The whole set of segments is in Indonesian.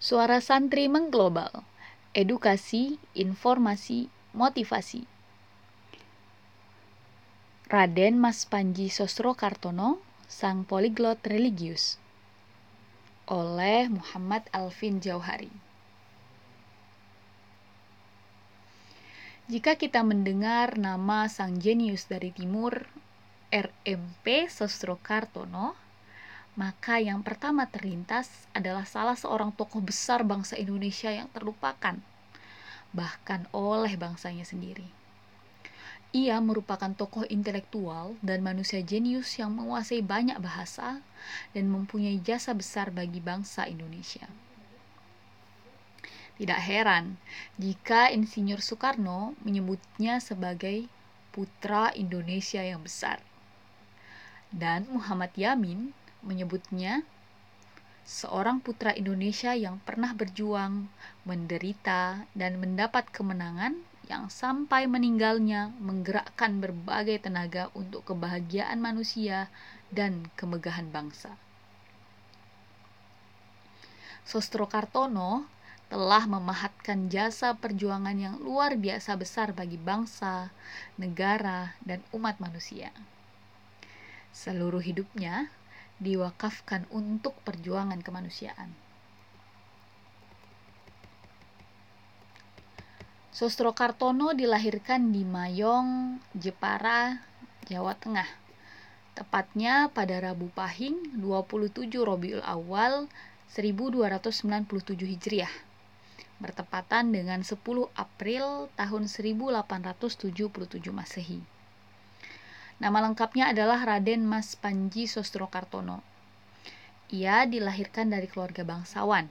Suara Santri Mengglobal. Edukasi, Informasi, Motivasi. Raden Mas Panji Sosro Kartono, Sang Poliglot Religius. Oleh Muhammad Alvin Jauhari. Jika kita mendengar nama sang jenius dari timur, RMP Sosro Kartono, maka yang pertama terlintas adalah salah seorang tokoh besar bangsa Indonesia yang terlupakan, bahkan oleh bangsanya sendiri. Ia merupakan tokoh intelektual dan manusia jenius yang menguasai banyak bahasa dan mempunyai jasa besar bagi bangsa Indonesia. Tidak heran jika Insinyur Soekarno menyebutnya sebagai putra Indonesia yang besar. Dan Muhammad Yamin menyebutnya seorang putra Indonesia yang pernah berjuang, menderita, dan mendapat kemenangan yang sampai meninggalnya menggerakkan berbagai tenaga untuk kebahagiaan manusia dan kemegahan bangsa. Sostro Kartono telah memahatkan jasa perjuangan yang luar biasa besar bagi bangsa, negara, dan umat manusia. Seluruh hidupnya diwakafkan untuk perjuangan kemanusiaan. Sostro Kartono dilahirkan di Mayong, Jepara, Jawa Tengah. Tepatnya pada Rabu Pahing 27 Robiul Awal 1297 Hijriah bertepatan dengan 10 April tahun 1877 Masehi. Nama lengkapnya adalah Raden Mas Panji Sostro Kartono. Ia dilahirkan dari keluarga bangsawan.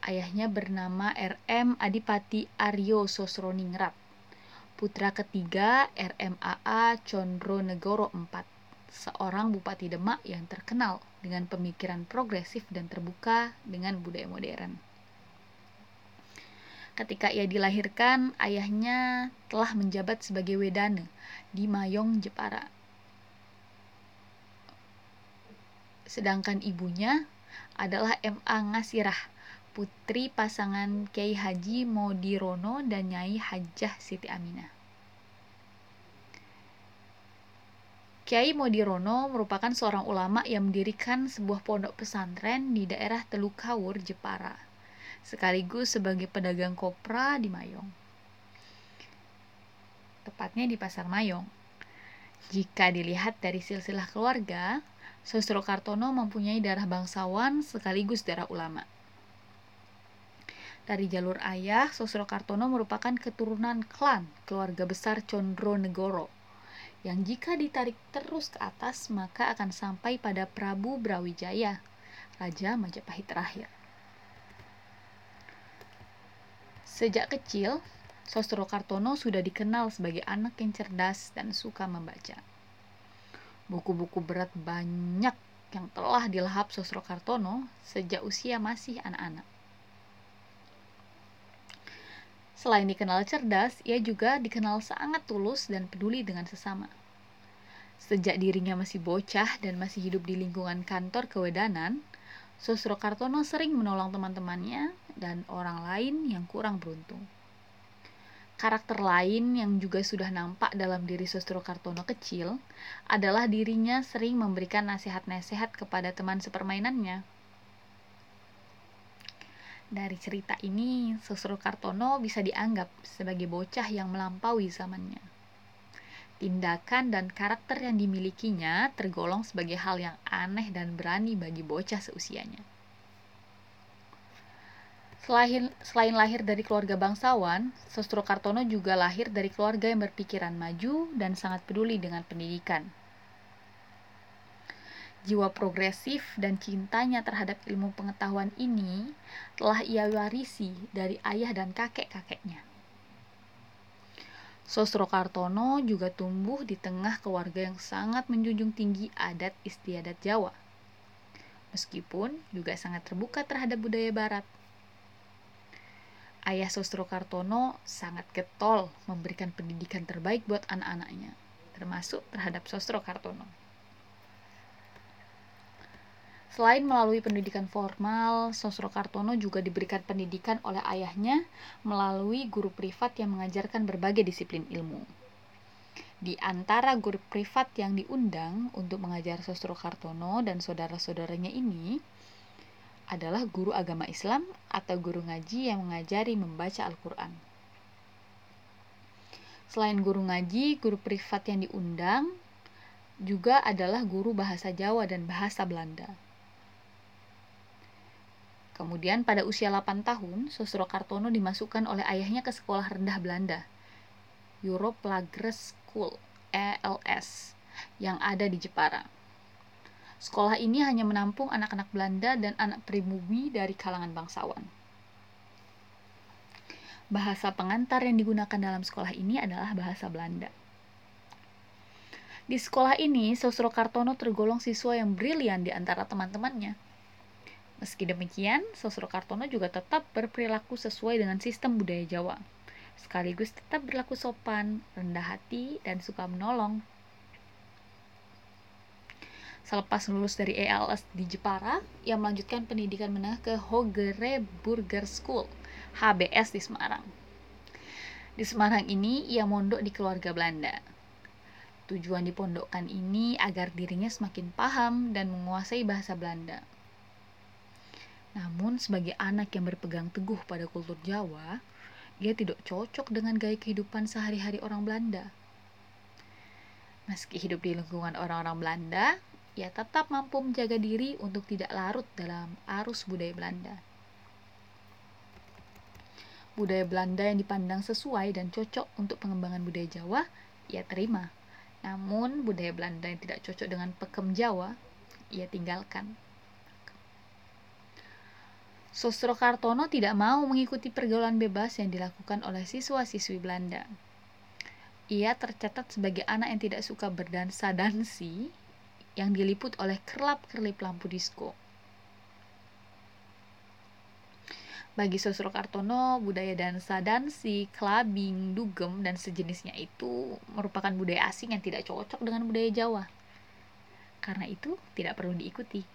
Ayahnya bernama RM Adipati Aryo Sosroningrat. Putra ketiga RMAA Condro Negoro IV, seorang bupati Demak yang terkenal dengan pemikiran progresif dan terbuka dengan budaya modern. Ketika ia dilahirkan, ayahnya telah menjabat sebagai wedana di Mayong, Jepara. Sedangkan ibunya adalah M.A. Ngasirah, putri pasangan Kiai Haji Modirono dan Nyai Hajah Siti Aminah. Kiai Modirono merupakan seorang ulama yang mendirikan sebuah pondok pesantren di daerah Telukawur, Jepara sekaligus sebagai pedagang kopra di Mayong. Tepatnya di Pasar Mayong. Jika dilihat dari silsilah keluarga, Sosro Kartono mempunyai darah bangsawan sekaligus darah ulama. Dari jalur ayah, Sosro Kartono merupakan keturunan klan keluarga besar Condro Negoro, yang jika ditarik terus ke atas maka akan sampai pada Prabu Brawijaya, Raja Majapahit terakhir. Sejak kecil, Sostro Kartono sudah dikenal sebagai anak yang cerdas dan suka membaca. Buku-buku berat banyak yang telah dilahap Sostro Kartono sejak usia masih anak-anak. Selain dikenal cerdas, ia juga dikenal sangat tulus dan peduli dengan sesama. Sejak dirinya masih bocah dan masih hidup di lingkungan kantor kewedanan, Sosro Kartono sering menolong teman-temannya dan orang lain yang kurang beruntung. Karakter lain yang juga sudah nampak dalam diri Sosro Kartono kecil adalah dirinya sering memberikan nasihat-nasihat kepada teman sepermainannya. Dari cerita ini, Sosro Kartono bisa dianggap sebagai bocah yang melampaui zamannya tindakan dan karakter yang dimilikinya tergolong sebagai hal yang aneh dan berani bagi bocah seusianya. Selain, selain lahir dari keluarga bangsawan, Sostro Kartono juga lahir dari keluarga yang berpikiran maju dan sangat peduli dengan pendidikan. Jiwa progresif dan cintanya terhadap ilmu pengetahuan ini telah ia warisi dari ayah dan kakek-kakeknya. Sosro Kartono juga tumbuh di tengah keluarga yang sangat menjunjung tinggi adat istiadat Jawa. Meskipun juga sangat terbuka terhadap budaya barat. Ayah Sosro Kartono sangat getol memberikan pendidikan terbaik buat anak-anaknya, termasuk terhadap Sosro Kartono. Selain melalui pendidikan formal, Sosro Kartono juga diberikan pendidikan oleh ayahnya melalui guru privat yang mengajarkan berbagai disiplin ilmu. Di antara guru privat yang diundang untuk mengajar Sosro Kartono dan saudara-saudaranya ini adalah guru agama Islam atau guru ngaji yang mengajari membaca Al-Quran. Selain guru ngaji, guru privat yang diundang juga adalah guru bahasa Jawa dan bahasa Belanda. Kemudian pada usia 8 tahun, Sosro Kartono dimasukkan oleh ayahnya ke sekolah rendah Belanda, Europe Lagres School, ELS, yang ada di Jepara. Sekolah ini hanya menampung anak-anak Belanda dan anak pribumi dari kalangan bangsawan. Bahasa pengantar yang digunakan dalam sekolah ini adalah bahasa Belanda. Di sekolah ini, Sosro Kartono tergolong siswa yang brilian di antara teman-temannya Meski demikian, Sosro Kartono juga tetap berperilaku sesuai dengan sistem budaya Jawa, sekaligus tetap berlaku sopan, rendah hati, dan suka menolong. Selepas lulus dari ELS di Jepara, ia melanjutkan pendidikan menengah ke Hogere Burger School, HBS di Semarang. Di Semarang ini, ia mondok di keluarga Belanda. Tujuan dipondokkan ini agar dirinya semakin paham dan menguasai bahasa Belanda. Namun sebagai anak yang berpegang teguh pada kultur Jawa, dia tidak cocok dengan gaya kehidupan sehari-hari orang Belanda. Meski hidup di lingkungan orang-orang Belanda, ia tetap mampu menjaga diri untuk tidak larut dalam arus budaya Belanda. Budaya Belanda yang dipandang sesuai dan cocok untuk pengembangan budaya Jawa, ia terima. Namun, budaya Belanda yang tidak cocok dengan pekem Jawa, ia tinggalkan. Sosro Kartono tidak mau mengikuti pergaulan bebas yang dilakukan oleh siswa-siswi Belanda. Ia tercatat sebagai anak yang tidak suka berdansa dansi yang diliput oleh kerlap-kerlip lampu disko. Bagi Sosro Kartono, budaya dansa dansi, clubbing, dugem, dan sejenisnya itu merupakan budaya asing yang tidak cocok dengan budaya Jawa. Karena itu, tidak perlu diikuti.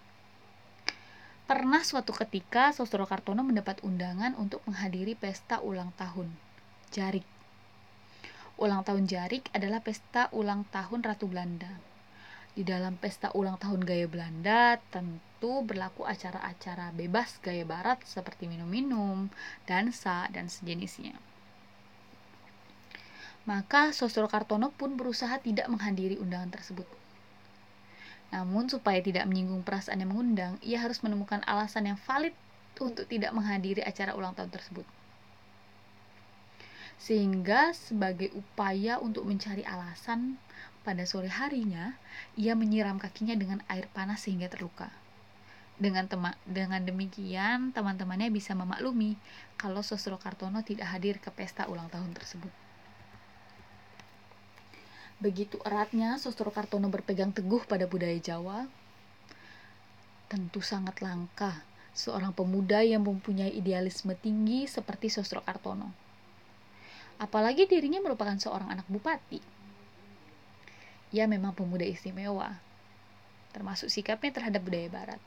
Pernah suatu ketika Sosro Kartono mendapat undangan untuk menghadiri pesta ulang tahun Jarik. Ulang tahun Jarik adalah pesta ulang tahun Ratu Belanda. Di dalam pesta ulang tahun gaya Belanda tentu berlaku acara-acara bebas gaya barat seperti minum-minum, dansa, dan sejenisnya. Maka Sosro Kartono pun berusaha tidak menghadiri undangan tersebut. Namun supaya tidak menyinggung perasaan yang mengundang, ia harus menemukan alasan yang valid untuk tidak menghadiri acara ulang tahun tersebut. Sehingga sebagai upaya untuk mencari alasan, pada sore harinya ia menyiram kakinya dengan air panas sehingga terluka. Dengan tema dengan demikian, teman-temannya bisa memaklumi kalau Sosro Kartono tidak hadir ke pesta ulang tahun tersebut. Begitu eratnya Sosro Kartono berpegang teguh pada budaya Jawa, tentu sangat langka seorang pemuda yang mempunyai idealisme tinggi seperti Sosro Kartono. Apalagi dirinya merupakan seorang anak bupati. Ia memang pemuda istimewa, termasuk sikapnya terhadap budaya barat.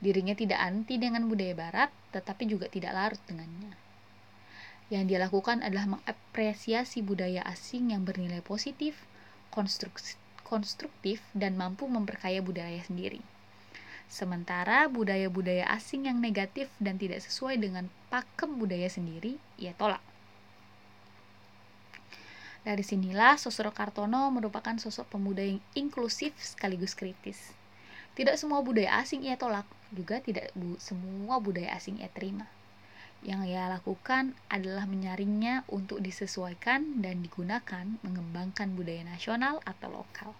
Dirinya tidak anti dengan budaya barat, tetapi juga tidak larut dengannya. Yang dia lakukan adalah mengapresiasi budaya asing yang bernilai positif, konstruktif, dan mampu memperkaya budaya sendiri. Sementara budaya-budaya asing yang negatif dan tidak sesuai dengan pakem budaya sendiri, ia tolak. Dari sinilah Sosro Kartono merupakan sosok pemuda yang inklusif sekaligus kritis. Tidak semua budaya asing ia tolak, juga tidak bu semua budaya asing ia terima. Yang ia lakukan adalah menyaringnya untuk disesuaikan dan digunakan mengembangkan budaya nasional atau lokal.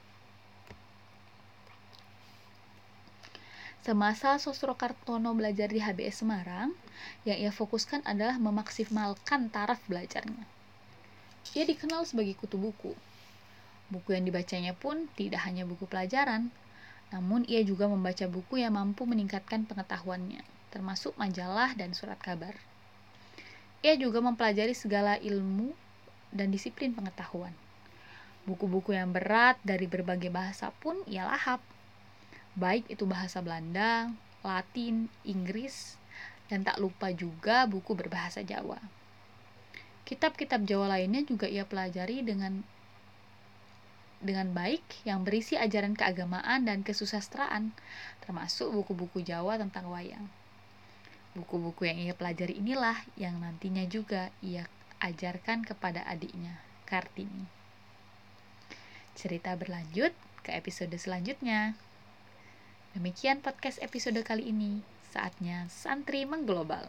Semasa Sosro Kartono belajar di HBS Semarang, yang ia fokuskan adalah memaksimalkan taraf belajarnya. Ia dikenal sebagai kutu buku. Buku yang dibacanya pun tidak hanya buku pelajaran, namun ia juga membaca buku yang mampu meningkatkan pengetahuannya, termasuk majalah dan surat kabar. Ia juga mempelajari segala ilmu dan disiplin pengetahuan. Buku-buku yang berat dari berbagai bahasa pun ia lahap. baik itu bahasa Belanda, Latin, Inggris, dan tak lupa juga buku berbahasa Jawa. Kitab-kitab Jawa lainnya juga ia pelajari dengan dengan baik yang berisi ajaran keagamaan dan kesusastraan, termasuk buku-buku Jawa tentang wayang. Buku-buku yang ia pelajari inilah yang nantinya juga ia ajarkan kepada adiknya, Kartini. Cerita berlanjut ke episode selanjutnya. Demikian podcast episode kali ini. Saatnya santri mengglobal.